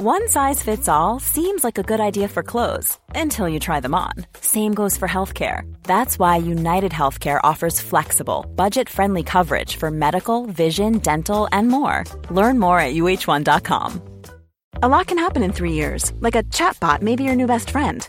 One size fits all seems like a good idea for clothes until you try them on. Same goes for healthcare. That's why United Healthcare offers flexible, budget friendly coverage for medical, vision, dental, and more. Learn more at uh1.com. A lot can happen in three years, like a chatbot may be your new best friend.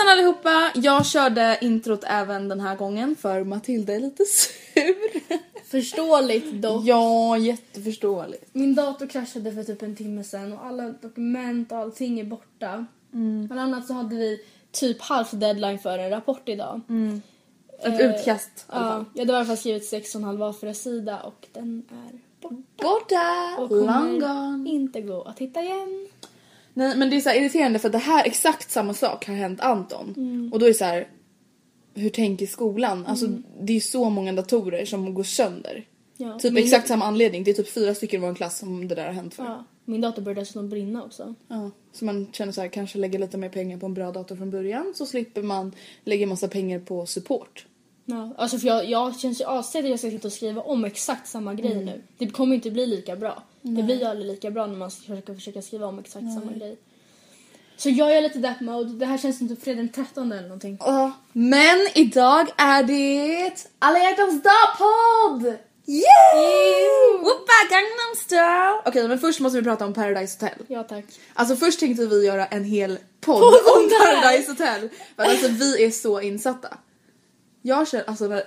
Hejsan allihopa! Jag körde introt även den här gången för Matilda är lite sur. Förståeligt dock. Ja, jätteförståeligt. Min dator kraschade för typ en timme sedan och alla dokument och allting är borta. Mm. Bland annat så hade vi typ halv deadline för en rapport idag. Ett Eh, utkast i alla Ja, fall. jag hade i alla fall skrivit sex och en halv A4 sida och den är borta. Borta! Och Long kommer gone. inte gå att hitta igen. Nej men det är så irriterande för det här exakt samma sak har hänt Anton. Mm. Och då är det så här. Hur tänker skolan? Alltså det är så många datorer som går sönder. Ja, Typ min, exakt samma anledning. Det är typ fyra stycken i vår klass som det där har hänt för. Ja, min dator började dessutom brinna också. Ja, så man känner så här, kanske lägga lite mer pengar på en bra dator från början så slipper man lägga massa pengar på support. Ja, alltså för jag, jag känns ju avsedd att jag ska sitta och skriva om exakt samma grej Mm. nu. Det kommer inte bli lika bra. Det blir ju aldrig lika bra när man ska försöka, försöka skriva om exakt samma grej. Så jag är lite death mode. Det här känns inte fredag den 13 eller någonting. Ja, men idag är det alla hjärtans dag-podd! Yay! Whoopa Gangnam Style! Okej, men först måste vi prata om Paradise Hotel. Ja tack. Alltså först tänkte vi göra en hel podd om! Paradise Hotel. För alltså vi är så insatta. Jag känner, alltså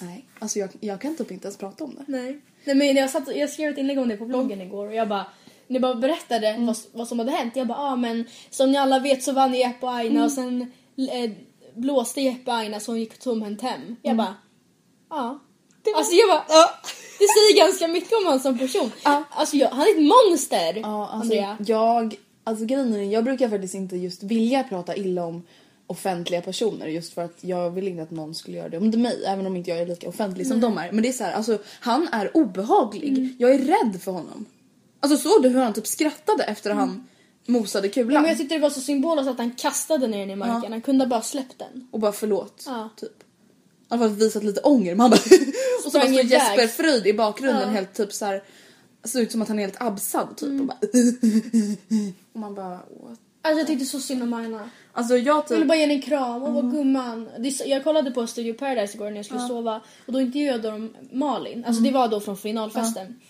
nej, alltså jag, jag kan typ inte ens prata om det. Nej. Nej men jag, satt, jag skrev ett inlägg om det på bloggen igår och jag bara ni bara berättade vad, vad som hade hänt. Jag bara, ja ah, men som ni alla vet så vann Jeppe och Aina och sen eh, blåste Jeppe och Aina så hon gick tomhänt hem. Jag bara, ja. Alltså jag bara, det säger ganska mycket om honom som person. Ja. Alltså jag, han är ett monster, Ja, alltså Andrea. jag, alltså grejen är, jag brukar faktiskt inte just vilja prata illa om offentliga personer just för att jag vill inte att någon skulle göra det om mig även om inte jag är lika offentlig som de är. Men det är så här, alltså han är obehaglig. Jag är rädd för honom. Alltså såg du hur han typ skrattade efter han mosade kulan? Ja, men jag tyckte det var så symboliskt att han kastade ner den i marken. Ja. Han kunde bara släppt den. Och bara förlåt. Ja. Typ. Han har visat lite ånger men han bara Och så bara står. Jesper Fröjd i bakgrunden Ja. helt typ så här. Ser ut som att han är helt absad typ och bara Och man bara what? Alltså jag tyckte så synd om Aina. Alltså jag Jag ville typ bara ge henne en kram och vara gumman. Jag kollade på Studio Paradise igår när jag skulle sova och då intervjuade de Malin. Alltså det var då från finalfesten.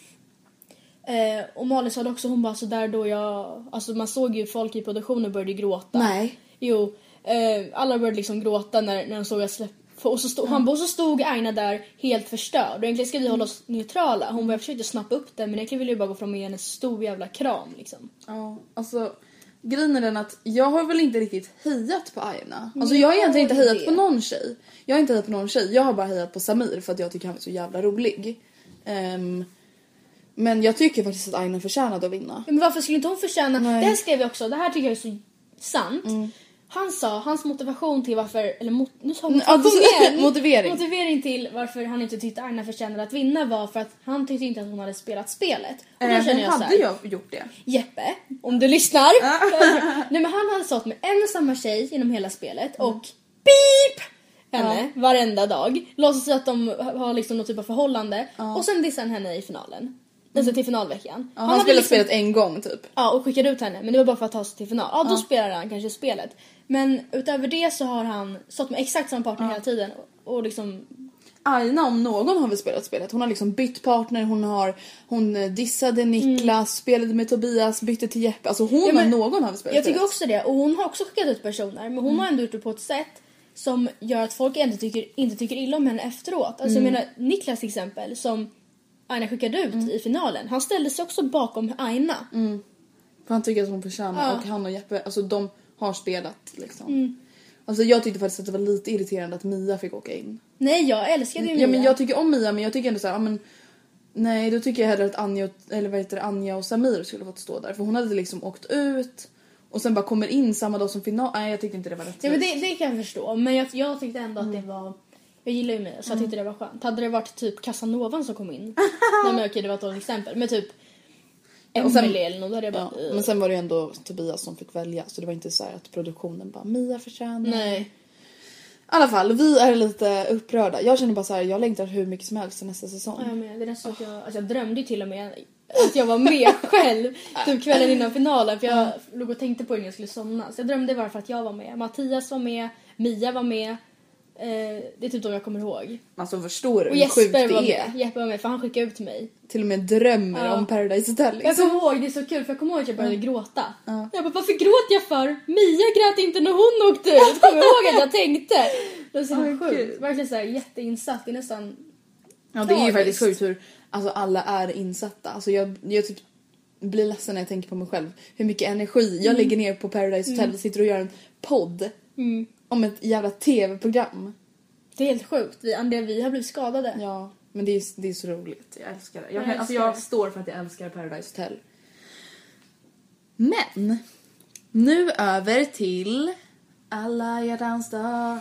Eh, och Malin sa det också, hon bara så där då jag, alltså man såg ju folk i produktionen började gråta. Nej. Jo, eh, alla började liksom gråta när, när de såg att släpp och så, stod, han, bara, och så stod Aina där helt förstörd och egentligen ska vi hålla oss neutrala. Hon bara, jag försökte snappa upp det men egentligen ville jag bara gå fram och ge henne en stor jävla kram liksom. Ja, alltså grejen är den att jag har väl inte riktigt hejat på Aina. Alltså jag har egentligen inte hejat på någon tjej. Jag har inte hejat på någon tjej. Jag har bara hejat på Samir för att jag tycker han är så jävla rolig. Ehm, men jag tycker faktiskt att Aina förtjänade att vinna. Men varför skulle inte hon förtjäna... Nej. Det här skrev jag också, det här tycker jag är så sant. Han sa, hans motivation till varför, eller mot, nu sa Mm, ja, motivation igen. motivering. Motivering till varför han inte tyckte Aina förtjänade att vinna var för att han tyckte inte att hon hade spelat spelet. Och då Eh, känner jag så hade här, jag gjort det. Jeppe, om du lyssnar. Nej men han hade stått med en och samma tjej genom hela spelet Mm. och beep henne varenda dag. Låtsas att de har liksom någon typ av förhållande och sen dissar han henne i finalen. Alltså till finalveckan. Mm. Ja, han, hade spelade liksom- spelet en gång typ. Ja, och skickade ut henne. Men det var bara för att ta sig till final. Ja, då spelade han kanske spelet. Men utöver det så har han stått med exakt samma partner hela tiden och, och liksom... Aina om någon har väl spelat spelet. Hon har liksom bytt partner, hon har hon dissade Niklas, spelade med Tobias, bytte till Jeppe. Alltså hon Mm. Ja, men någon har väl spelat Jag tycker också det. Och hon har också skickat ut personer. Men hon har ändå gjort det på ett sätt som gör att folk inte tycker, inte tycker illa om henne efteråt. Alltså jag menar Niklas till exempel som Aina skickade ut i finalen. Han ställde sig också bakom Aina. För han tycker att hon förtjänar och han och Jeppe, alltså de har spelat liksom. Alltså jag tyckte faktiskt att det var lite irriterande att Mia fick åka in. Nej jag älskade ju Mia. Ja men jag tycker om Mia men jag tycker ändå såhär, ja men Nej då tycker jag hellre att Anja och, eller vad heter det, Anja och Samir skulle fått stå där för hon hade liksom åkt ut och sen bara kommer in samma dag som final. Nej jag tyckte inte det var rätt. Ja, men det, det kan jag förstå. Men jag, jag tyckte ändå att det var... Jag gillar ju Mia så jag tyckte det var skönt. Hade det varit typ Casanovan som kom in. Nej men okej det var ett dåligt exempel. Men typ och sen- Emelie eller något. Då hade jag bara... Ja, men sen var det ju ändå Tobias som fick välja så det var inte så här att produktionen bara Mia förtjänar. Nej. I alla fall, vi är lite upprörda. Jag känner bara så här, jag längtar hur mycket som helst till nästa säsong. Ja, men det är nästan så att jag, alltså jag drömde ju till och med att jag var med själv typ kvällen innan finalen för jag låg och tänkte på hur jag skulle somna. Så jag drömde bara för att jag var med. Mattias var med, Mia var med. Eh, det är typ de jag kommer ihåg. Alltså förstår du Och hur sjukt Jesper det är? med. Jeppe var med för han skickade ut mig. Till och med drömmer Ja. om Paradise Hotel Jag liksom. kommer ihåg, det är så kul för jag kommer ihåg att jag började gråta. Ja. Jag bara, varför gråter jag för? Mia grät inte när hon åkte ut. Kommer jag ihåg att jag tänkte. Det var så Åh, sjukt. gud. Verkligen såhär jätteinsatt. Det är nästan... Ja det är ju faktiskt sjukt hur alltså, alla är insatta. Alltså, jag, jag typ blir ledsen när jag tänker på mig själv. Hur mycket energi jag lägger ner på Paradise Hotel. Vi sitter och gör en podd Mm. Om ett jävla tv-program. Det är helt sjukt. Vi, Andrea, vi har blivit skadade. Ja, men det är, det är så roligt. Jag älskar det. Jag, Jag alltså, jag det. står för att jag älskar Paradise Hotel. Men, nu över till alla hjärtans dag.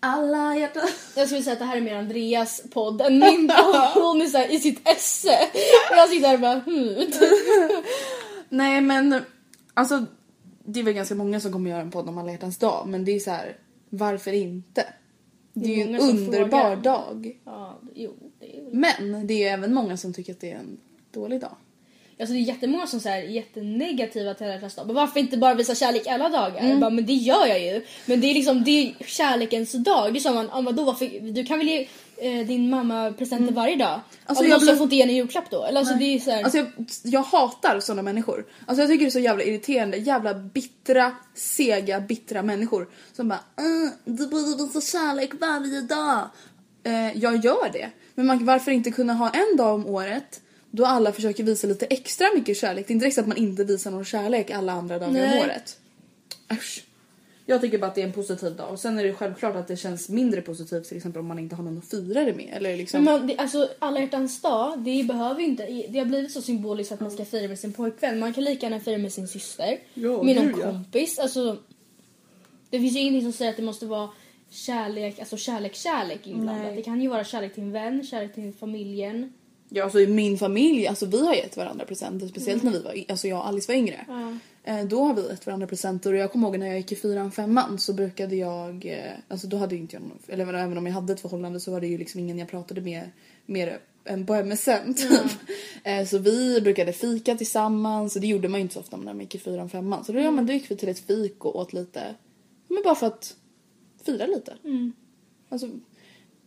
Alla hjärtans... Jag skulle säga att det här är mer Andreas podd än min podd. Hon är såhär i sitt esse. Och jag sitter här och bara hmm. Nej men, alltså det är väl ganska många som kommer göra en podd om alla hjärtans dag. Men det är så här, varför inte? Det är, Det är ju en underbar frågar. dag. Ja, jo, det är. Men det är även många som tycker att det är en dålig dag. Alltså det är jättemånga som är jättenegativa till alla. Men varför inte bara visa kärlek alla dagar? Bara, men det gör jag ju. Men det är liksom det är kärlekens dag. Det är som man, ah, vadå, varför, du kan väl ge eh, din mamma presenter varje dag? Alltså, jag blir- få inte ge henne julklapp då? Eller alltså det är så här, Alltså jag, jag hatar såna människor. Alltså jag tycker det är så jävla irriterande. Jävla bittra, sega, bittra människor. Som bara "Mm, du borde visa kärlek varje dag. Eh, jag gör det. Men man, varför inte kunna ha en dag om året då alla försöker visa lite extra mycket kärlek. Det är inte direkt så att man inte visar någon kärlek alla andra dagar om Nej. året. Usch. Jag tycker bara att det är en positiv dag. Och sen är det självklart att det känns mindre positivt till exempel om man inte har någon att fira det med. Eller liksom... Men man, det, alltså alla hjärtans dag, det behöver inte, det har blivit så symboliskt att man ska fira med sin pojkvän. Man kan lika gärna fira med sin syster, Ja, med någon ja. kompis. Alltså, det finns ju ingenting som säger att det måste vara kärlek, alltså kärlek, kärlek inblandat. Nej. Det kan ju vara kärlek till en vän, kärlek till familjen. Ja, alltså i min familj, alltså vi har gett varandra presenter. Speciellt när vi var, alltså jag och Alice var yngre. Eh, då har vi gett varandra presenter och jag kommer ihåg när jag gick i fyran, femman så brukade jag, eh, alltså då hade inte jag någon, eller även om jag hade ett förhållande så var det ju liksom ingen jag pratade med mer än på MSN typ. Eh, så vi brukade fika tillsammans och det gjorde man ju inte så ofta när man gick i fyran, femman. Så då, ja, men då gick vi till ett fik och åt lite, men bara för att fira lite. Alltså,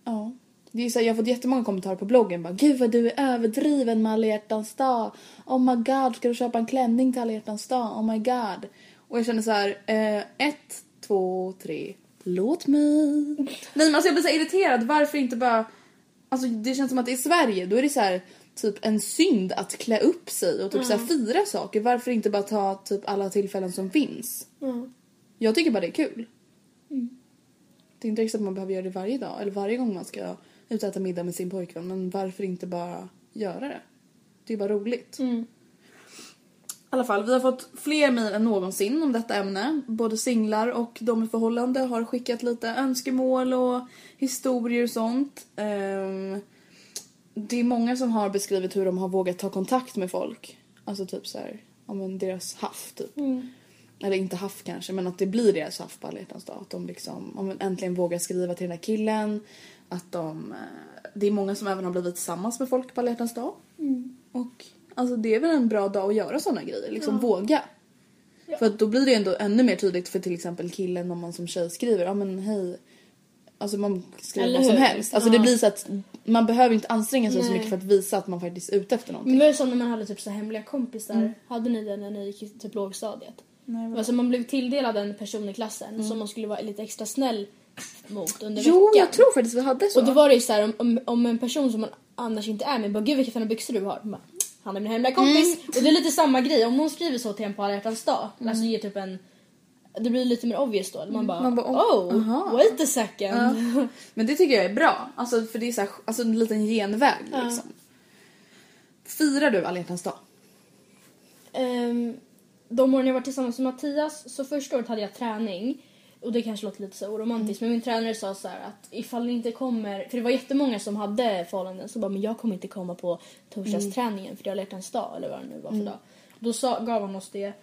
ja. Det är så här, jag har fått jättemånga kommentarer på bloggen. Bara, Gud vad du är överdriven med alla hjärtans dag. Oh my god, ska du köpa en klänning till alla hjärtans dag? Oh my god. Och jag känner så här, eh, ett, två, tre, låt mig. Nej men alltså jag blir så irriterad, varför inte bara... Alltså det känns som att i Sverige då är det så här typ en synd att klä upp sig och typ så här fira saker. Varför inte bara ta typ alla tillfällen som finns? Jag tycker bara det är kul. Det är inte riktigt att man behöver göra det varje dag eller varje gång man ska ut och äta middag med sin pojkvän. Men varför inte bara göra det? Det är bara roligt. I alla fall, vi har fått fler mejl än någonsin om detta ämne. Både singlar och de i förhållande har skickat lite önskemål och historier och sånt. Ehm, det är många som har beskrivit hur de har vågat ta kontakt med folk. Alltså typ så här, ja men deras haff typ. Eller inte haff kanske, men att det blir deras haff på alla dag. Att de liksom ja, men äntligen vågar skriva till den här killen. Att de... eh, Det är många som även har blivit tillsammans med folk på alla dag. Och alltså det är väl en bra dag att göra såna grejer. Liksom våga. För att då blir det ändå ännu mer tydligt för till exempel killen om man som tjej skriver ja men hej alltså man skriver Eller vad som hur? helst. Alltså Ja. det blir så att man behöver inte anstränga sig så Nej. mycket för att visa att man faktiskt är ute efter någonting. Men det var ju som när man hade typ så hemliga kompisar. Hade ni det när ni gick i typ lågstadiet? Nej, Alltså man blev tilldelad en person i klassen som man skulle vara lite extra snäll mot under Jo, veckan. jag tror faktiskt vi hade så. Och då var det ju så här, om, om, om en person som man annars inte är med bara gud vilka fina byxor du har. Bara, han är min hemliga kompis. Mm. Och det är lite samma grej. Om någon skriver så till en på alla hjärtans dag. Alltså ger typ en... Det blir lite mer obvious då. Man bara, Man bara, oh, aha." wait a second. Men det tycker jag är bra. Alltså för det är så här, alltså en liten genväg liksom. Firar du alla hjärtans dag? Ehm, de åren jag var tillsammans med Mattias, så första året hade jag träning. Och det kanske låter lite så oromantiskt men min tränare sa så här att ifall ni inte kommer, för det var jättemånga som hade förhållanden så bara men jag kommer inte komma på torsdagsträningen för det är alla hjärtans dag eller vad det nu var för dag. Då sa, gav han oss det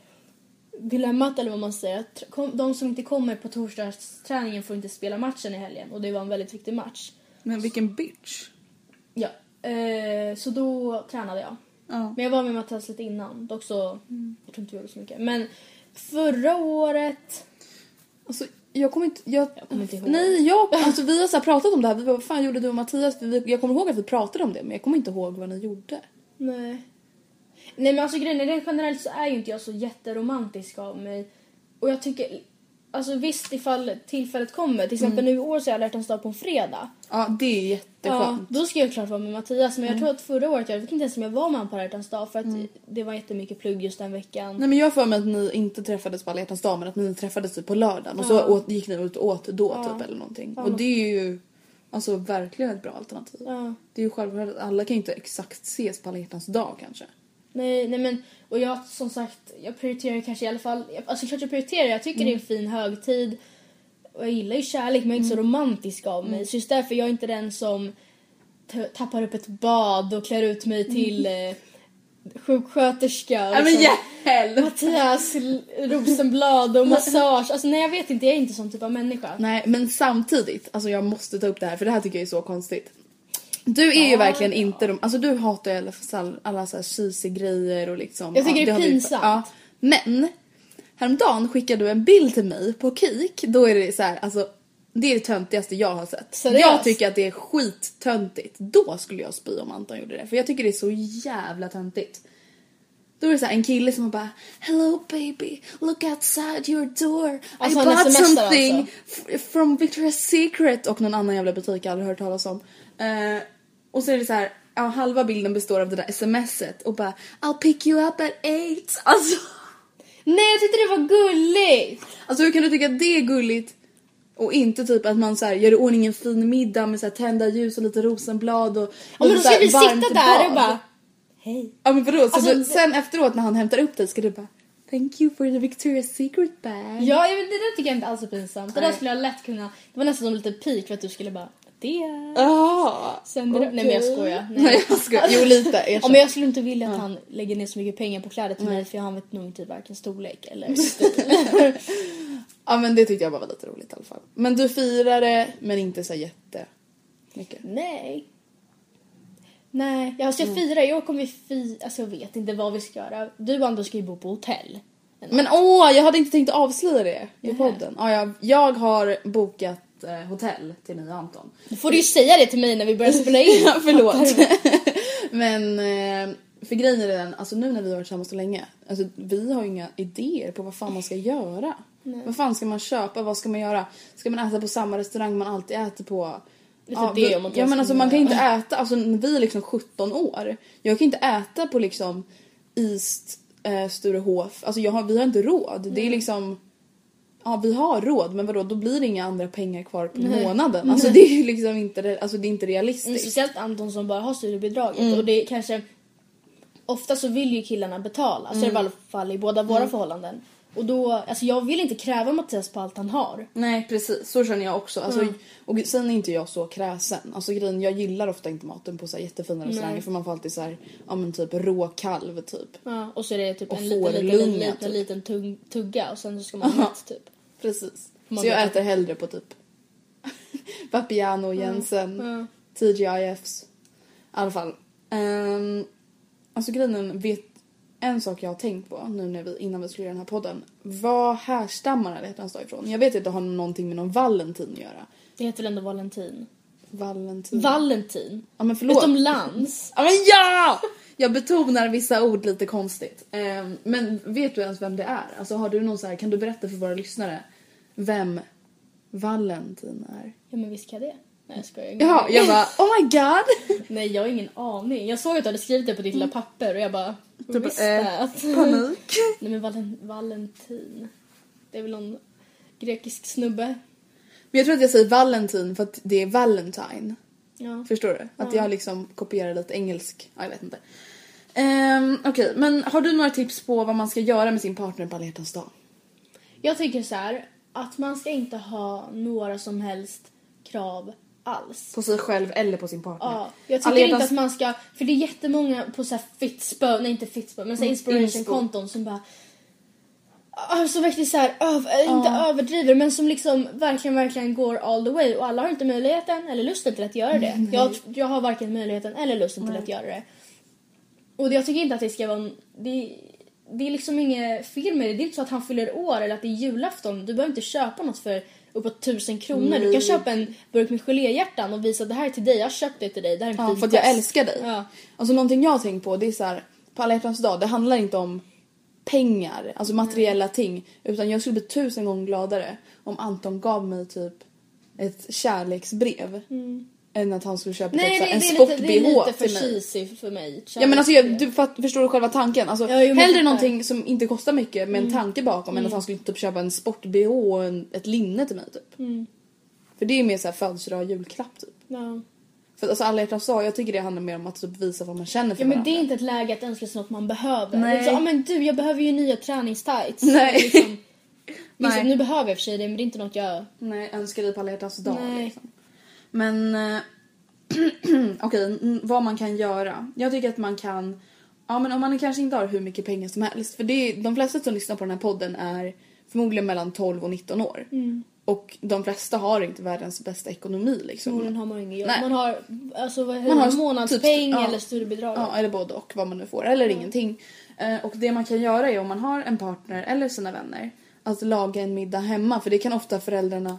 dilemmat eller vad man säger att de som inte kommer på torsdagsträningen får inte spela matchen i helgen och det var en väldigt viktig match. Men vilken bitch. Ja, eh, så då tränade jag. Ja. Men jag var med Mattias lite innan. Dock så, jag tror inte vi gjorde så mycket. Men förra året... Alltså jag kommer inte... Jag, Jag kommer inte ihåg. Nej, jag, alltså vi har så pratat om det här. Vi bara, vad fan gjorde du och Mattias? Vi, jag kommer ihåg att vi pratade om det men jag kommer inte ihåg vad ni gjorde. Nej. Nej men alltså grejen är, generellt så är ju inte jag så jätteromantisk av mig. Och jag tycker, alltså visst ifall tillfället kommer. Till exempel nu i år så är alla hjärtans dag på en fredag. Ja, det är Ja, jätteskönt. då ska jag klart vara med Mattias. Men jag tror att förra året, jag vet inte ens om jag var med på alla hjärtans dag. För att det var jättemycket plugg just den veckan. Nej men jag har för mig att ni inte träffades på alla hjärtans dag men att ni träffades typ på lördagen och så Ja. åt, gick ni ut och åt då Ja. typ eller någonting. Ja, och det är ju alltså verkligen ett bra alternativ. Ja. Det är ju självklart att alla kan ju inte exakt ses på alla hjärtans dag kanske. Nej, nej men och jag som sagt, jag prioriterar kanske i alla fall, alltså klart jag prioriterar, jag tycker det är en fin högtid. Och jag gillar ju kärlek men jag är inte så romantisk av mig. Så just därför jag är inte den som tappar upp ett bad och klär ut mig till eh, sjuksköterska. och liksom hjälp! Mattias Rosenblad och massage. Alltså nej jag vet inte, jag är inte sån typ av människa. Nej men samtidigt, alltså jag måste ta upp det här för det här tycker jag är så konstigt. Du är ju Ja, verkligen ja. inte de, alltså du hatar ju alla, alla, så här cheesy grejer och liksom. Jag tycker det är har vi- pinsamt. Ja. Men häromdagen skickade du en bild till mig på Kik, då är det så här, alltså det är det töntigaste jag har sett. Seriöst? Jag tycker att det är skittöntigt. Då skulle jag spy om Anton gjorde det. För jag tycker det är så jävla töntigt. Då är det så här, en kille som bara Hello baby, look outside your door. Alltså, I bought something alltså. from Victoria's Secret och någon annan jävla butik jag aldrig hört talas om. Eh, och så är det så här, ja, halva bilden består av det där smset och bara I'll pick you up at eight. Alltså, Nej jag tyckte det var gulligt! alltså hur kan du tycka att det är gulligt? Och inte typ att man så här, gör i ordning en fin middag med så här, tända ljus och lite rosenblad och Ja, men då ska vi sitta där och bara Hej. Ja men vadå? Så Alltså, du, sen efteråt när han hämtar upp dig ska du bara Thank you for the Victoria's Secret bag. Ja, jag vet, det där tycker jag inte alls är pinsamt. Det där skulle jag lätt kunna... Det var nästan som lite peak för att du skulle bara... Det... Ah, Sen det Nej men jag skojar. Nej, Nej. jag skojar. Jo lite, erkänn. Men jag skulle inte vilja att han lägger ner så mycket pengar på kläder till mig för han vet nog inte varken storlek eller stil. Ja men det tyckte jag bara var lite roligt i alla fall. Men du firar det men inte så jätte mycket. Nej. Nej, jag ska fira. I år kommer fira... Alltså jag vet inte vad vi ska göra. Du och Anders ska ju bo på hotell. Men åh, jag hade inte tänkt avslöja det i podden. Ja, jag, jag har bokat eh, hotell till mig och Anton. Då får du ju säga det till mig när vi börjar spela in. Ja, förlåt. men eh, för grejen är den, alltså nu när vi har varit tillsammans så länge, alltså vi har ju inga idéer på vad fan man ska göra. Vad fan ska man köpa, vad ska man göra? Ska man äta på samma restaurang man alltid äter på? Är typ det vi, ja men alltså man kan ju inte äta, alltså vi är liksom 17 år. Jag kan inte äta på liksom East eh, Sturehof, alltså jag har, vi har inte råd. Det är liksom Ja vi har råd men vadå då blir det inga andra pengar kvar på månaden. Alltså det är ju liksom inte, alltså, det är inte Mm, realistiskt. Speciellt Anton som bara har studiebidraget Mm. och det är kanske ofta så vill ju killarna betala, så är det i alla fall i båda våra Mm. förhållanden. Och då, alltså jag vill inte kräva Mattias på allt han har. Nej precis, så känner jag också. Alltså, Och sen är inte jag så kräsen. Alltså grejen, jag gillar ofta inte maten på så här jättefina restauranger Nej. för man får alltid så här, ja men typ råkalv typ. Ja, och så är det typ Och en liten, liten, fårlunga, liten, typ. liten tung, tugga och sen så ska man ha mätt typ. Precis. Man så jag äter hellre på typ Vapiano, Jensen, Ja. TGIFs. I alla fall. Um, alltså grejen vet, en sak jag har tänkt på nu när vi, innan vi skulle göra den här podden. Vad härstammar alla hjärtans dag ifrån? Jag vet att det har någonting med någon Valentin att göra. Det heter väl ändå Valentin? Valentin. Valentin? ja men förlåt. Utomlands? Ja men ja! Jag betonar vissa ord lite konstigt. Ehm, men vet du ens vem det är? Alltså har du någon så här, kan du berätta för våra lyssnare vem Valentin är? Ja men visst kan jag det. Nej jag skojar. Ja, jag bara oh my god! Nej jag har ingen aning. Jag såg att du hade skrivit det på ditt lilla papper och jag bara... Typ, visst eh, att... Panik. Nej men Valen, Valentin. Det är väl någon grekisk snubbe? Men jag tror att jag säger Valentin för att det är Valentine. Ja. Förstår du? Att jag liksom kopierar lite engelsk. Ja, jag vet inte. Um, Okej, men har du några tips på vad man ska göra med sin partner på alla hjärtans dag? Jag tycker så här att man ska inte ha några som helst krav alls. På sig själv eller på sin partner? Ja, jag tycker inte hjärtans- att man ska, för det är jättemånga på så här Fitspo, nej inte Fitspo, men så här inspo. inspiration-konton som bara Alltså verkligen så här, öv, inte överdriver men som liksom verkligen, verkligen går all the way och alla har inte möjligheten eller lusten till att göra det. Jag, jag har varken möjligheten eller lusten till att göra det. Och jag tycker inte att det ska vara, det, det är liksom inget fel med det. Det är inte så att han fyller år eller att det är julafton. Du behöver inte köpa något för uppåt tusen kronor. Du kan köpa en burk med geléhjärtan och visa det här är till dig, jag har köpt det till dig, det här är en Ja, för att jag gest." älskar dig. Ja. Alltså någonting jag har tänkt på det är så här, på alla hjärtans dag, det handlar inte om pengar, alltså materiella ting. Utan jag skulle bli tusen gånger gladare om Anton gav mig typ ett kärleksbrev. Än att han skulle köpa Mm. Nej, typ, det, en lite, det är sport-bh lite för cheesy för mig. Ja men alltså jag, du fatt, förstår du själva tanken? Alltså, Ja, jo, hellre någonting som inte kostar mycket med en Mm. tanke bakom än att han skulle typ köpa en sport-bh och en, ett linne till mig typ. Mm. För det är mer såhär födelsedag julklapp typ. Ja. För alltså alla hjärtans dag, jag tycker det handlar mer om att typ visa vad man känner för ja men varandra. det är inte ett läge att önska sig något man behöver. Nej. Så, ah, men du jag behöver ju nya träningstights. Nej. Liksom, Nej. Visst, nu behöver jag för sig det men det är inte något jag... Nej, önskar dig på alla hjärtans dag Nej. liksom. Men eh, okej, mm, vad man kan göra. Jag tycker att man kan, ja men om man kanske inte har hur mycket pengar som helst. För det är, de flesta som lyssnar på den här podden är förmodligen mellan 12 och 19 år. Mm. Och de flesta har inte världens bästa ekonomi liksom. Förmodligen har man jobb. Nej. Man har alltså, vad Man har typ- månadspeng ja. eller studiebidrag. Ja, eller både och vad man nu får. Eller ingenting. Eh, och det man kan göra är om man har en partner eller sina vänner att laga en middag hemma för det kan ofta föräldrarna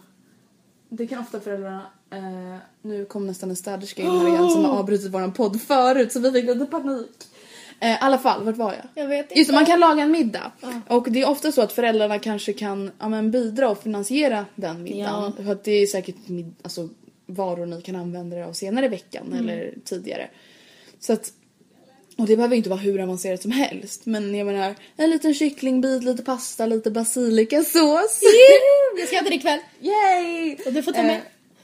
det kan ofta föräldrarna eh, nu kom nästan en städerska in här igen som har avbrutit våran podd förut så vi fick lite panik. Eh, I alla fall, vart var jag? Jag vet inte. Just man kan laga en middag. Och det är ofta så att föräldrarna kanske kan ja, men bidra och finansiera den middagen. För att det är säkert mid- alltså, varor ni kan använda er av senare i veckan eller tidigare. Så att, och det behöver inte vara hur avancerat som helst. Men jag menar, en liten kycklingbit, lite pasta, lite basilikasås. Jag ska äta det ikväll. Yay! Och du får ta med. Eh,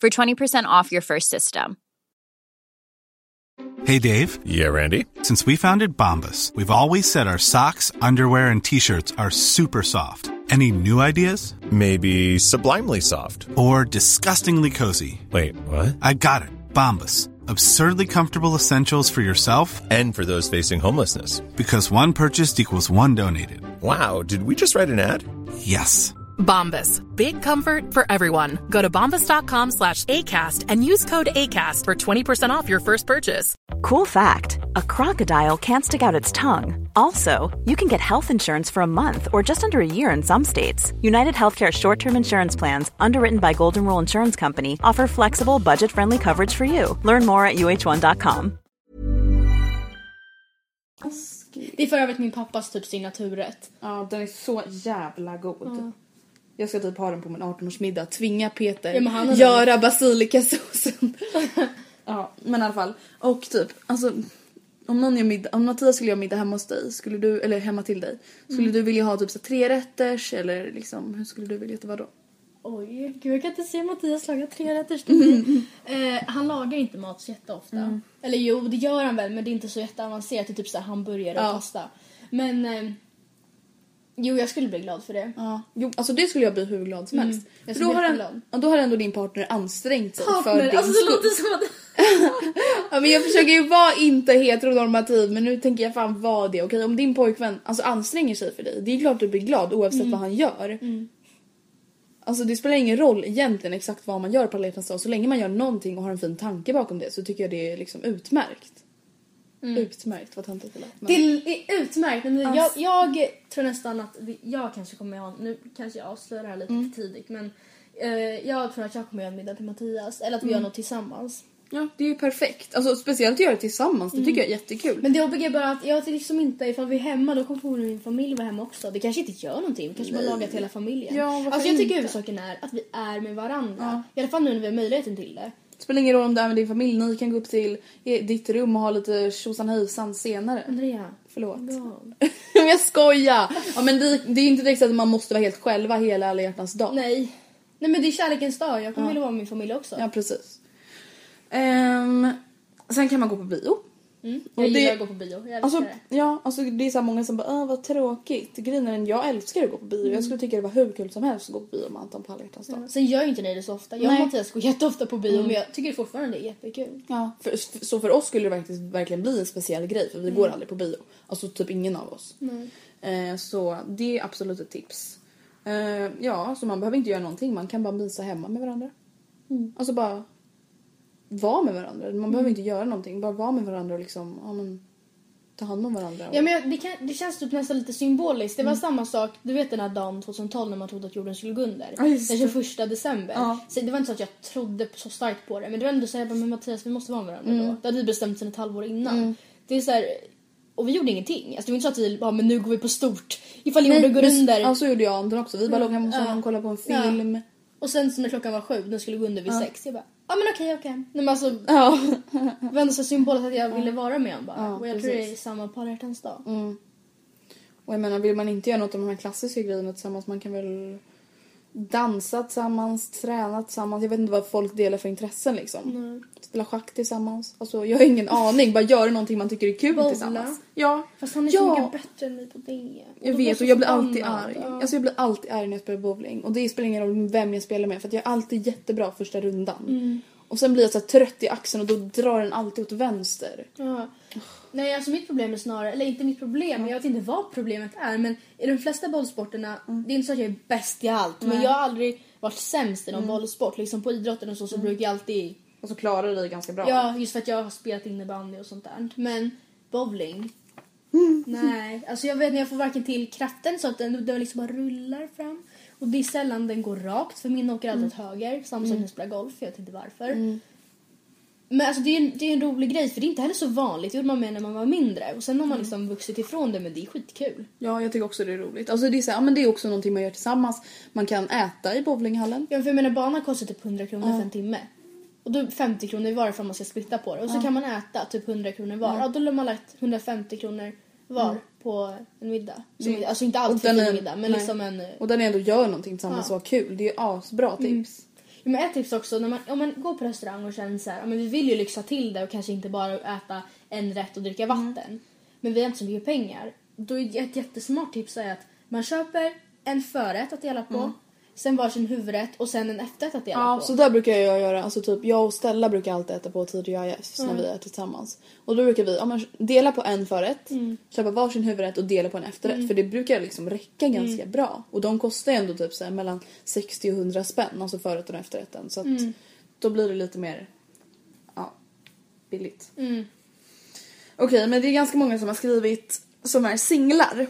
for 20% off your first system. Hey Dave, Yeah, Randy. since we founded Bombus, we've always said our socks, underwear, and t shirts are super soft. Any new ideas? Maybe sublimely soft. Or disgustingly cozy? Wait, what? I got it. Bombus. Absurdly comfortable essentials for yourself And for those facing homelessness. because one purchased equals one donated. Wow, did we just write an ad? Yes. Bombas. Big comfort for everyone. Go to bombas.com slash ACAST and use code ACAST for 20% off your first purchase. Cool fact a crocodile can't stick out its tongue. Also, you can get health insurance for a month or just under a year in some states. United Healthcare short term insurance plans, underwritten by Golden Rule Insurance Company, offer flexible, budget friendly coverage for you. Learn more at uh1.com. Det är för övrigt min pappas typ signaturrätt. Ja, den är så jävla god. Jag ska typ ha den på min 18-årsmiddag. Tvinga Peter Ja, göra basilikasåsen. Ja, men i alla fall. Och typ, alltså om någon gör middag, om Mattias skulle göra middag hemma hos dig, skulle du, eller hemma till dig, skulle Mm. du vilja ha typ så tre rätters eller liksom, hur skulle du vilja att det var då? Oj, gud jag kan inte se Mattias laga trerätters till mig. eh, Han lagar inte mat så jätteofta. Mm. Eller jo, det gör han väl men det är inte så jätteavancerat. Det är typ så här hamburgare och Ja. pasta. Men eh, jo, jag skulle bli glad för det. Ja, jo, alltså det skulle jag bli hur glad som helst. Mm. jag För då har, en, ja, då har ändå din partner ansträngt sig för Partner, din alltså skull. låter som att... Ja, men jag försöker ju vara inte heteronormativ men nu tänker jag fan vara det. Okej om din pojkvän alltså, anstränger sig för dig, det är klart du blir glad oavsett Mm. vad han gör. Alltså det spelar ingen roll egentligen exakt vad man gör på alla hjärtans dag. Så länge man gör någonting och har en fin tanke bakom det så tycker jag det är liksom utmärkt. Utmärkt, vad töntigt det lät. men- Mm. Det är utmärkt. Men jag, Alltså- jag tror nästan att vi, jag kanske kommer ha... Nu kanske jag avslöjar det här lite Mm. tidigt men eh, jag tror att jag kommer göra en middag till Mattias. Eller att vi Mm. gör något tillsammans. Ja det är ju perfekt. Alltså speciellt att göra det tillsammans, det tycker jag är jättekul. Mm. Men det jobbiga är bara att jag liksom inte, ifall vi är hemma då kommer förmodligen min familj vara hemma också. Det kanske inte gör någonting, vi kanske bara lagar till hela familjen. Ja, alltså jag tycker huvudsaken är att vi är med varandra. I alla fall nu när vi har möjligheten till det. Spelar ingen roll om du är med din familj, ni kan gå upp till ditt rum och ha lite tjosan hejsan senare. Andrea. Förlåt. Men jag skojar! Ja, men det, det är inte direkt så att man måste vara helt själva hela alla hjärtans dag. Nej. Nej men det är kärlekens dag, jag kommer vilja vara med min familj också. Ja precis. Ehm, sen kan man gå på bio. Mm. Och Jag gillar det- att gå på bio, jag Alltså, det. ja, alltså det är så många som bara Åh, vad tråkigt. Grejen är jag älskar att gå på bio. Mm. Jag skulle tycka det var hur kul som helst att gå på bio med Anton på alla hjärtans dag. Sen gör ju inte ni det så ofta. Jag och. Mm. Mattias går jätteofta på bio men jag tycker fortfarande det är jättekul. Ja, för, så för oss skulle det verkligen, verkligen bli en speciell grej för vi går aldrig på bio. Alltså typ ingen av oss. Eh, så det är absolut ett tips. Eh, ja, så man behöver inte göra någonting. Man kan bara mysa hemma med varandra. Alltså bara vara med varandra. Man behöver inte göra någonting. Bara vara med varandra och liksom ja, men, ta hand om varandra. Ja, men jag, det, kan, det känns typ nästan lite symboliskt. Det var Mm. samma sak, du vet den här dagen 2012 när man trodde att jorden skulle gå under. Ja, just den det. 21 december. Ja. Så det var inte så att jag trodde så starkt på det. Men det var ändå så här, jag bara, men Mattias vi måste vara med varandra då. Det hade vi bestämt sedan ett halvår innan. Det är så här, och vi gjorde ingenting. Alltså, det var inte så att vi bara, men nu går vi på stort. Ifall jorden går men- under. Ja, så gjorde jag och Anton också. Vi bara låg hemma hos Ja. honom och kollade på en Ja. film. Och sen så när klockan var sju, den skulle gå under vid sex. Jag bara, ja men okej, okej. Nej men alltså, Ja. det var ändå så symboliskt att jag ville vara med honom bara. Ja, och jag tror det är precis. samma på alla hjärtans dag. Och jag menar, vill man inte göra något av de här klassiska grejerna tillsammans, man kan väl dansa tillsammans, träna tillsammans. Jag vet inte vad folk delar för intressen liksom. Spela schack tillsammans. Alltså jag har ingen aning. Bara göra någonting man tycker är kul Bowla. tillsammans. Ja. Fast han är ja. så mycket bättre än mig på det. Jag vet och jag blir alltid arg. Ja. Alltså jag blir alltid arg när jag spelar bowling. Och det spelar ingen roll vem jag spelar med för jag är alltid jättebra första rundan. Mm. Och sen blir jag så trött i axeln och då drar den alltid åt vänster. Ja. Nej, alltså mitt problem är snarare, eller inte mitt problem, jag vet inte vad problemet är, men i de flesta bollsporterna, Mm. det är inte så att jag är bäst i allt, men jag har aldrig varit sämst i någon Mm. bollsport. Liksom på idrotten och så, så brukar jag alltid, Och så klarar du dig ganska bra. ja just för att jag har spelat innebandy och sånt där. Men bowling, Mm. nej. Alltså jag vet när jag får varken till kraften så att den, den liksom bara rullar fram. Och det är sällan den går rakt, för min åker alltid åt höger. Samma sak när jag spelar golf, jag vet inte varför. Men alltså det är, en, det är en rolig grej för det är inte heller så vanligt. Det gjorde man med när man var mindre. Och sen har man liksom vuxit ifrån det men det är skitkul. Ja, jag tycker också det är roligt. Alltså det är, så här, ja, men det är också någonting man gör tillsammans. Man kan äta i bowlinghallen. Ja, för jag menar banan kostar typ 100 kronor för en timme. Och då 50 kronor var för att man ska splitta på det. Och så kan man äta typ 100 kronor var. Ja. då har man lagt 150 kronor var på en middag. Som, alltså inte allt för den fin är- middag men nej. liksom en... Och där ni ändå gör någonting tillsammans Ja. och har kul. Det är ju asbra tips. Ja, men ett tips också, när man, om man går på restaurang och känner så här, men vi vill ju lyxa till det och kanske inte bara äta en rätt och dricka vatten. Men vi har inte så mycket pengar. Då är ett jättesmart tips är att man köper en förrätt att dela på, sen varsin huvudrätt och sen en efterrätt att dela Ja, på. så där brukar jag göra. Alltså typ, jag och Stella brukar alltid äta på tidiga IFs när vi är tillsammans. Och då brukar vi ja, dela på en förrätt, köpa varsin huvudrätt och dela på en efterrätt. För det brukar liksom räcka ganska bra. Och de kostar ju ändå typ så här, mellan 60 och 100 spänn, alltså förrätten och efterrätten. Så att då blir det lite mer ja, billigt. Mm. Okej, men det är ganska många som har skrivit som är singlar.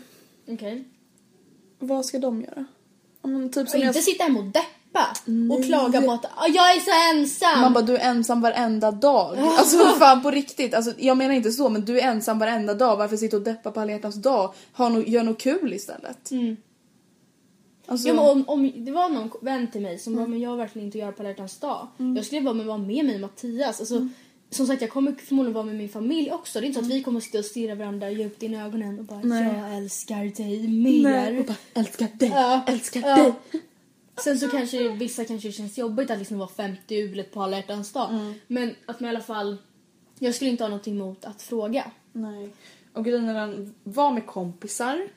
Okej. Vad ska de göra? Men typ Och som jag... inte sitta hemma och deppa och klaga på att "Ah, jag är så ensam. Man bara du är ensam varenda dag. Alltså vad fan på riktigt. Alltså, jag menar inte så men du är ensam varenda dag. Varför sitta och deppa på alla hjärtans dag? Ha no, gör något kul istället. Alltså, Ja, men om, om det var någon vän till mig som bara, men jag har verkligen inte att göra på alla hjärtans dag. Jag skulle bara men vara med mig och Mattias. Alltså, som sagt jag kommer förmodligen vara med min familj också. Det är inte så att vi kommer sitta och stirra varandra djupt in i ögonen och bara Nej. jag älskar dig mer. Och bara älskar dig, Ja, älskar ja. dig. Sen så kanske vissa kanske känns jobbigt att liksom vara 50 ulet på alla hjärtans dag. Mm. Men att man i alla fall, jag skulle inte ha någonting emot att fråga. Nej. Och grejen var med kompisar,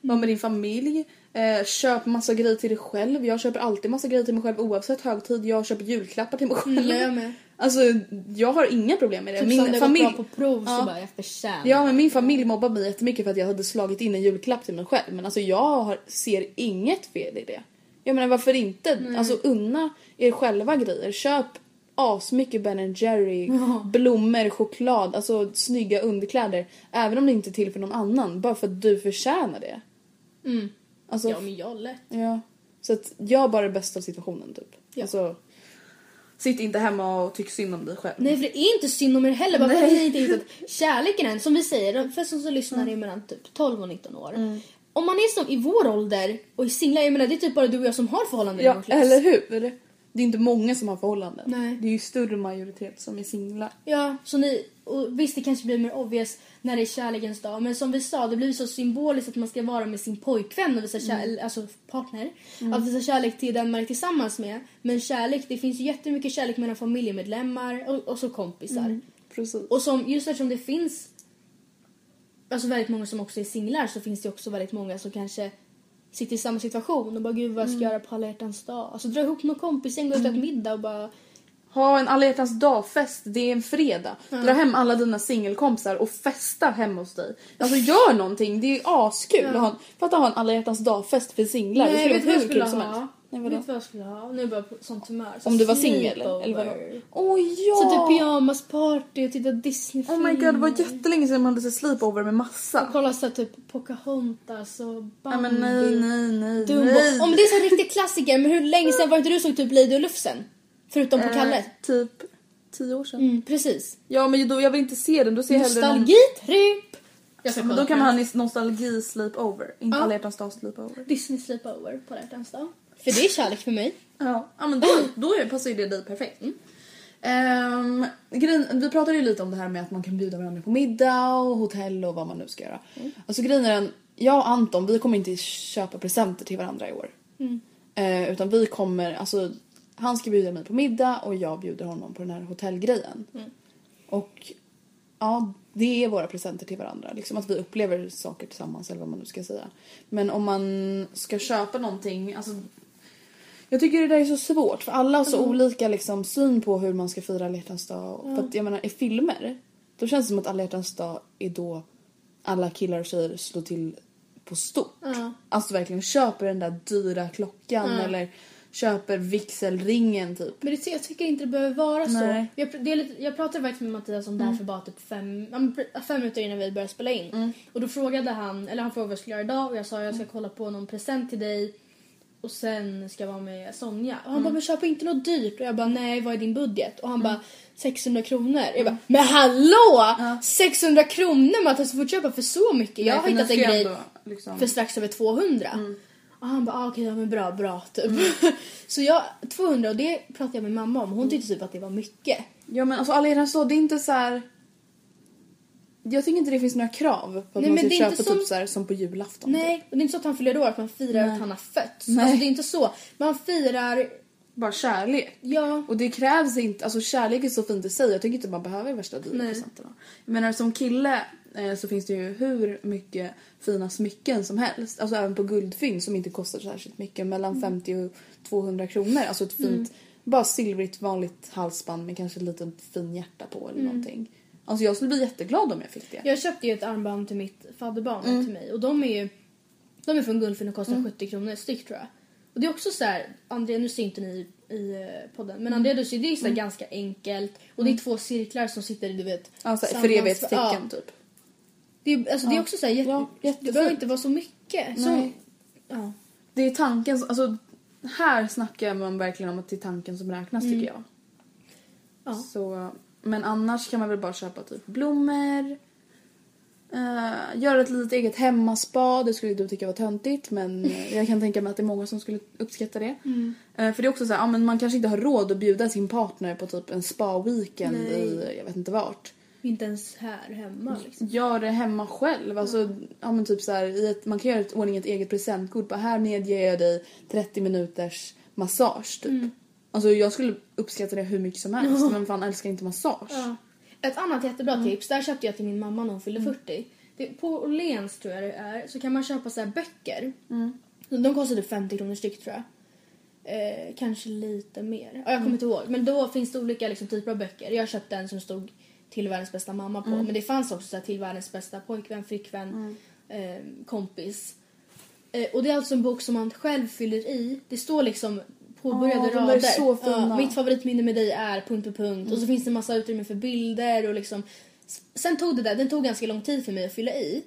var med din familj, eh, köp massa grejer till dig själv. Jag köper alltid massa grejer till mig själv oavsett högtid. Jag köper julklappar till mig själv. Mm, jag med. Alltså jag har inga problem med det. Typ det familj... på prov Ja. så bara jag förtjänar. Ja men min familj mobbade mig jättemycket för att jag hade slagit in en julklapp till mig själv. Men alltså jag har, ser inget fel i det. Jag menar varför inte? Alltså unna er själva grejer. Köp asmycket Ben Jerry, blommor, choklad, alltså snygga underkläder. Även om det inte är till för någon annan. Bara för att du förtjänar det. Mm. Alltså, Ja men jag lätt. ja. Så att jag bara det bästa av situationen typ. Ja. Alltså, sitt inte hemma och tyck synd om dig själv. Nej för det är inte synd om er heller. Bara för Nej. att ni inte hittat kärleken än. Som vi säger, för som så lyssnar är mellan typ 12 och 19 år. Mm. Om man är som i vår ålder och är singlar, jag menar det är typ bara du och jag som har förhållanden i Ja, vår klass. eller hur? Det är inte många som har förhållanden. Nej. Det är ju större majoritet som är singlar. Ja, så ni, och visst det kanske blir mer obvious när det är kärlekens dag men som vi sa det blir så symboliskt att man ska vara med sin pojkvän och visa kärlek, alltså partner. Att visa kärlek till den man är tillsammans med. Men kärlek, det finns ju jättemycket kärlek mellan familjemedlemmar och, och så kompisar. Precis. Och som, just eftersom det finns alltså väldigt många som också är singlar så finns det också väldigt många som kanske sitter i samma situation och bara gud vad jag ska göra på alla hjärtans dag. Alltså dra ihop någon kompisgäng, gå ut och äta middag och bara Ha en alla hjärtans dag-fest, det är en fredag. Dra hem alla dina singelkompisar och festa hemma hos dig. Alltså gör någonting, det är askul att ha, en- fatta ha en alla dag-fest för singlar. det Nej, skulle vet du vara hur kul skulle som ha? helst. Nej, vet vadå? du vad jag skulle ha? Nu är jag bara på sånt humör. Så Om du var singel eller sleepover. vadå? Åh ja! Så typ pyjamasparty och titta Disneyfilm. Oh my god det var jättelänge sedan man hade sett sleepover med massa. Kolla så typ Pocahontas och Bambi. Nej men nej nej nej Dumbo. nej. Om det är så här riktig klassiker, men hur länge sedan var inte du såg typ Lady och Lufsen? Förutom på Kalle. Eh, typ tio år sedan. Mm, precis. Ja men då, jag vill inte se den, då ser jag hellre någon... Nostalgitripp! Jag ska Men kolla då kan på man ha nostalgi sleepover, inte Ja. alla hjärtans dag sleepover. Disney sleepover på alla hjärtans dag. För det är kärlek för mig. Ja, ja men då, då är- passar ju det dig perfekt. Ehm, grejen, vi pratade ju lite om det här med att man kan bjuda varandra på middag och hotell och vad man nu ska göra. Alltså grejen är den, jag och Anton vi kommer inte köpa presenter till varandra i år. Eh, utan vi kommer, alltså han ska bjuda mig på middag och jag bjuder honom på den här hotellgrejen. Och ja, det är våra presenter till varandra. Liksom att vi upplever saker tillsammans eller vad man nu ska säga. Men om man ska köpa någonting, alltså jag tycker det där är så svårt för alla har så olika liksom, syn på hur man ska fira alla dag. För att jag menar i filmer då känns det som att alla dag är då alla killar och tjejer slår till på stort. Alltså verkligen köper den där dyra klockan eller köper vigselringen typ. Men det, jag tycker inte det behöver vara Nej. så. Jag, det är lite, jag pratade faktiskt med Mattias om det här för bara typ fem, ja, fem minuter innan vi började spela in. Och då frågade han, eller han frågade vad jag skulle göra idag och jag sa jag ska kolla på någon present till dig och sen ska jag vara med Sonja. Och han bara men köp inte något dyrt och jag bara nej vad är din budget? Och han bara 600 kronor. Jag bara men hallå! 600 kronor Mattias du får köpa för så mycket. Jag har hittat en grej liksom- för strax över 200. Och han bara ah, okej ja, men bra bra typ. så jag 200 och det pratade jag med mamma om. Hon tyckte typ att det var mycket. Ja men alltså alla hjärtans dag det är inte så här. Jag tycker inte det finns några krav på att Nej, man men ska köpa typ som- så här som på julafton. Nej, och det är inte så att han fyller år att man firar att han har fötts. Nej. Alltså det är inte så. Man firar, Bara kärlek. ja. Och det krävs inte, alltså kärlek är så fint i sig. Jag tycker inte man behöver värsta dyra Nej. presenterna. Jag menar som kille så finns det ju hur mycket fina smycken som helst. Alltså även på guldfynd som inte kostar särskilt mycket. Mellan Mm. 50 och 200 kronor. Alltså ett fint, bara silvrigt vanligt halsband med kanske ett litet fin hjärta på Mm. eller någonting. Alltså jag skulle bli jätteglad om jag fick det. Jag köpte ju ett armband till mitt fadderbarn Mm. till mig och de är ju de är från Guldfynd och kostar 70 kronor styck tror jag. Och det är också så här, Andrea nu ser inte ni i eh, podden men Andrea du ser det är så här ganska enkelt och det är två cirklar som sitter du vet. Alltså för evighetstecken Ja. typ. Det är, alltså, det är också så här, jätte, Ja, det behöver inte vara så mycket. Så, ja. Det är tanken, alltså här snackar man verkligen om att det är tanken som räknas Mm. tycker jag. Ja. Så, men annars kan man väl bara köpa typ blommor. Uh, göra ett litet eget hemmaspa, det skulle du tycka var töntigt men jag kan tänka mig att det är många som skulle uppskatta det. Eh, för det är också så här, ja, men man kanske inte har råd att bjuda sin partner på typ en spa-weekend i jag vet inte vart. Inte ens här hemma liksom. Gör det hemma själv. Alltså, ja, men typ så här, i ett, man kan göra ett ordning ett eget presentkort. Bara här medger jag dig 30 minuters massage typ. Alltså jag skulle uppskatta det hur mycket som helst. Men fan älskar inte massage. Ja. Ett annat jättebra tips, där köpte jag till min mamma när hon fyllde 40. Det, på Åhléns tror jag det är, så kan man köpa så här böcker. Så De kostar typ 50 kronor styck tror jag. Eh, kanske lite mer. Ja, jag kommer inte ihåg. Men då finns det olika liksom, typer av böcker. Jag köpte en som stod till världens bästa mamma på. Men det fanns också så här, till världens bästa pojkvän, flickvän, eh, kompis. Eh, och det är alltså en bok som man själv fyller i. Det står liksom påbörjade där rader. så fina. mitt favoritminne med dig är... punkt punkt. Och så finns det en massa utrymme för bilder och liksom... Sen tog det där, den tog ganska lång tid för mig att fylla i.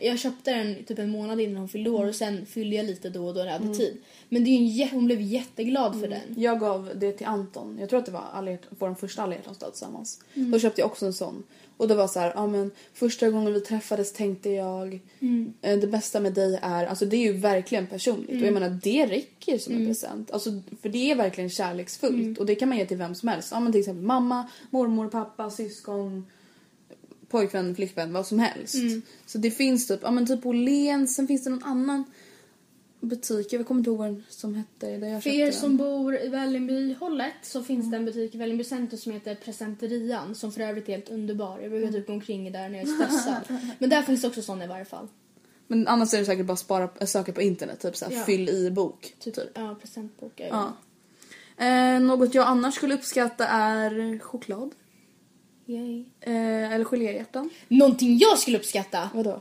Jag köpte den typ en månad innan hon fyllde år och sen fyllde jag lite då och då när jag hade tid. Men det är en, hon blev jätteglad för den. Jag gav det till Anton. Jag tror att det var alla vår första alla hjärtans dag tillsammans. Då köpte jag också en sån. Och det var så här, ja men första gången vi träffades tänkte jag eh, det bästa med dig är, alltså det är ju verkligen personligt och jag menar det räcker som en present. Alltså för det är verkligen kärleksfullt och det kan man ge till vem som helst. Ja men till exempel mamma, mormor, pappa, syskon, pojkvän, flickvän, vad som helst. Så det finns typ, ja men typ Åhléns, sen finns det någon annan butik, jag kommer inte ihåg vad den som hette där jag För er den. som bor i Vällingbyhållet så finns det en butik i Vällingby Center som heter Presenterian som för övrigt är helt underbar. Jag brukar typ gå omkring där när jag är stressad. Men där finns det också sån i varje fall. Men annars är det säkert bara spara, äh, söka på internet, typ såhär Ja. fyll i bok. Typ, ja, presentbokar. Ja. Eh, något jag annars skulle uppskatta är choklad. Yay. Eh, eller geléhjärtan. Någonting jag skulle uppskatta, Vadå?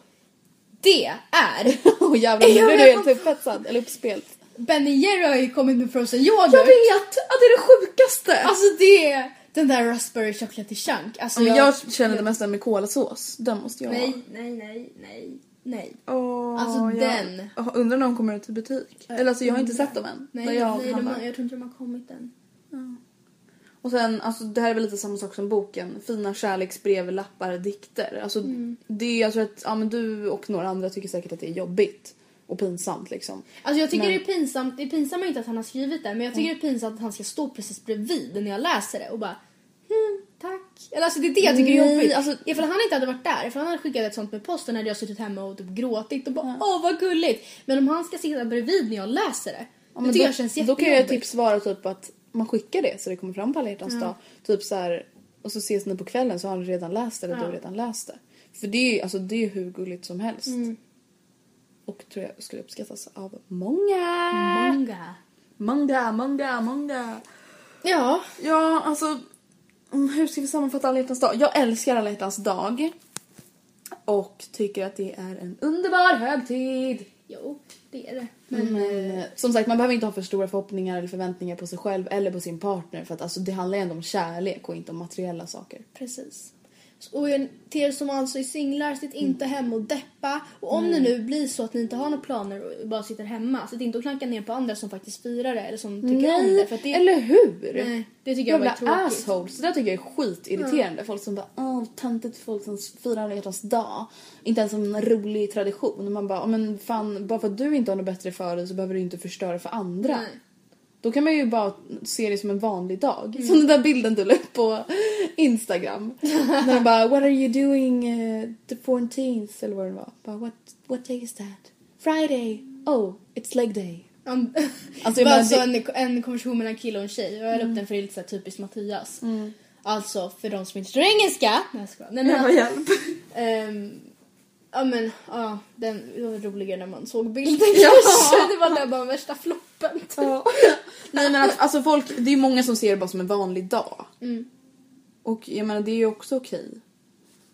det är... Åh jävlar, nu Jag blev du vet. helt upphetsad. Eller uppspelt. Ben Jerry har ju kommit med frozen yoghurt. Jag vet! Att det är det sjukaste! Alltså det... Den där raspberry chocolate chunk. Alltså men jag känner det mest med kolasås. Den måste jag ha. Nej, nej, nej, nej, nej. Åh, Alltså, jag- den. Åh, undrar när de kommer ut i butik. Eller alltså jag har inte sett dem än. Nej, jag nej de handlar. har, jag tror inte de har kommit än. Och sen, alltså det här är väl lite samma sak som boken. Fina kärleksbrev, lappar, dikter. Alltså Mm. det är, jag tror att ja, men du och några andra tycker säkert att det är jobbigt. Och pinsamt liksom. Alltså jag tycker Men- det är pinsamt, det är pinsamt inte att han har skrivit det men jag tycker det är pinsamt att han ska stå precis bredvid när jag läser det och bara hmm, tack. Eller alltså det är det jag tycker är jobbigt. alltså- Ifall han inte hade varit där, ifall han hade skickat ett sånt med posten hade jag suttit hemma och typ gråtit och bara åh vad gulligt. Men om han ska sitta bredvid när jag läser det, Ja, det tycker då, jag känns då jättejobbigt. kan jag tips vara typ att man skickar det så det kommer fram på alla hjärtans dag. Typ så här, och så ses ni på kvällen så har ni redan läst det eller du har redan läst det. För det är ju alltså, det är hur gulligt som helst. Mm. Och tror jag skulle uppskattas av många. Manga. Många, många, många. Ja, Ja, alltså mm, hur ska vi sammanfatta alla hjärtans dag? Jag älskar alla hjärtans dag. Och tycker att det är en underbar högtid. Jo det är det. Men Men eh, eh, som sagt, man behöver inte ha för stora förhoppningar eller förväntningar på sig själv eller på sin partner för att alltså, det handlar ju ändå om kärlek och inte om materiella saker. Precis. Och till er som alltså är singlar, sitt inte hemma och deppa. Och om det nu blir så att ni inte har några planer och bara sitter hemma, sitt inte och klanka ner på andra som faktiskt firar det eller som tycker om det. För det, eller hur? Nej, det tycker jag var tråkigt. assholes. Det där tycker jag är skitirriterande. Folk som bara åh töntigt folk som firar alla hjärtans dag. Inte ens en rolig tradition. Man bara "Ja, men fan bara för att du inte har något bättre för dig så behöver du inte förstöra för andra. Nej. Då kan man ju bara se det som en vanlig dag. Som den där bilden du la upp på Instagram. När de bara What are you doing uh, the 14th eller vad det var. Bara, what, what day is that? Friday. Oh, it's leg day. Um, Alltså, menar, alltså en, en konversation mellan en kille och en tjej jag la upp den för det är lite typiskt Mattias. Alltså för de som inte förstår engelska. Nej jag. Nej, men, hjälp. Ehm, ja men ja, den det var roligare när man såg bilden kanske. Det var där bara värsta floppen. typ. Nej men att, alltså folk, det är ju många som ser det bara som en vanlig dag. Mm. Och jag menar det är ju också okej.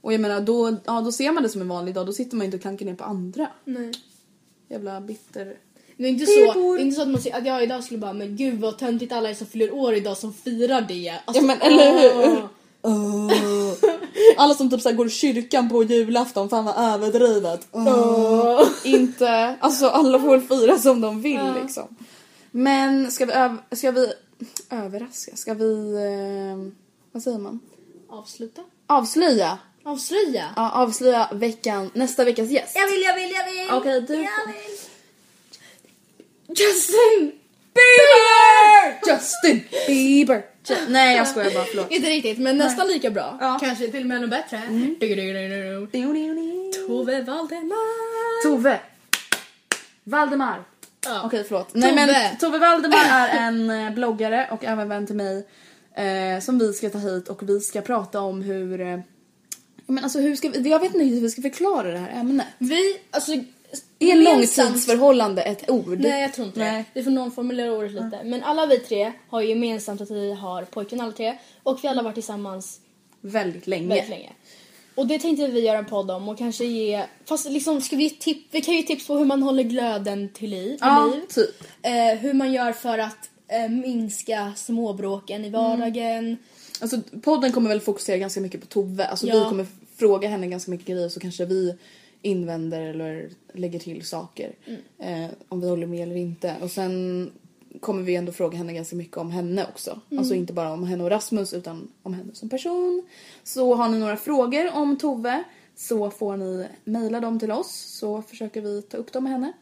Och jag menar då, ja, då ser man det som en vanlig dag, då sitter man inte och klankar ner på andra. Nej. Jävla bitter. Det är inte så, det är inte så att man säger att jag idag skulle bara men gud vad töntigt alla är som fyller år idag som firar det. Alltså, Ja, men eller hur? åh. Alla som typ så här går i kyrkan på julafton, fan vad överdrivet. Åh. Inte, alltså alla får väl fira som de vill liksom. Men ska vi, öv, ska vi överraska? Ska vi, eh, vad säger man? Avsluta. Avslöja? Avslöja. Ja, avslöja veckan, nästa veckas gäst. Jag vill, jag vill, jag vill. Okej, du Jag vill. Justin Bieber! Justin Bieber. Ju- Nej jag skojar bara, förlåt. Inte riktigt, men nästan lika bra. Ja. Kanske till och med ännu bättre. Tove Valdemar. Tove. Valdemar. Ja. Okej förlåt. Nej men Tove. Tove Valdemar är en eh, bloggare och även vän till mig. Eh, som vi ska ta hit och vi ska prata om hur... Eh, men alltså hur ska vi, jag vet inte hur vi ska förklara det här ämnet. Vi, alltså... Är långtidsförhållande ett ord? Nej jag tror inte Nej. det. Vi får någon formulera ordet lite. Men alla vi tre har gemensamt att vi har pojkvän alla tre. Och vi alla har varit tillsammans Väldigt länge. väldigt länge. Och det tänkte vi göra en podd om och kanske ge... Fast liksom ska vi ge tips... Vi kan ju ge tips på hur man håller glöden till liv. Ja, liv. typ. Eh, hur man gör för att eh, minska småbråken i vardagen. Alltså podden kommer väl fokusera ganska mycket på Tove. Alltså Ja. vi kommer fråga henne ganska mycket grejer så kanske vi invänder eller lägger till saker. Mm. Eh, om vi håller med eller inte. Och sen kommer vi ändå fråga henne ganska mycket om henne också. Mm. Alltså inte bara om henne och Rasmus utan om henne som person. Så har ni några frågor om Tove så får ni mejla dem till oss så försöker vi ta upp dem med henne.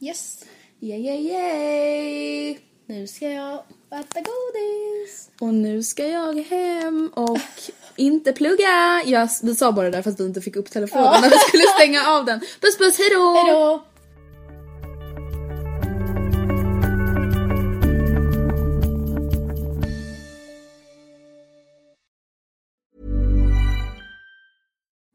Yes. Yay, yay, yay! Nu ska jag äta godis. Och nu ska jag hem och inte plugga. Jag, vi sa bara det där för att vi inte fick upp telefonen när vi skulle stänga av den. Puss puss, hejdå! Hejdå!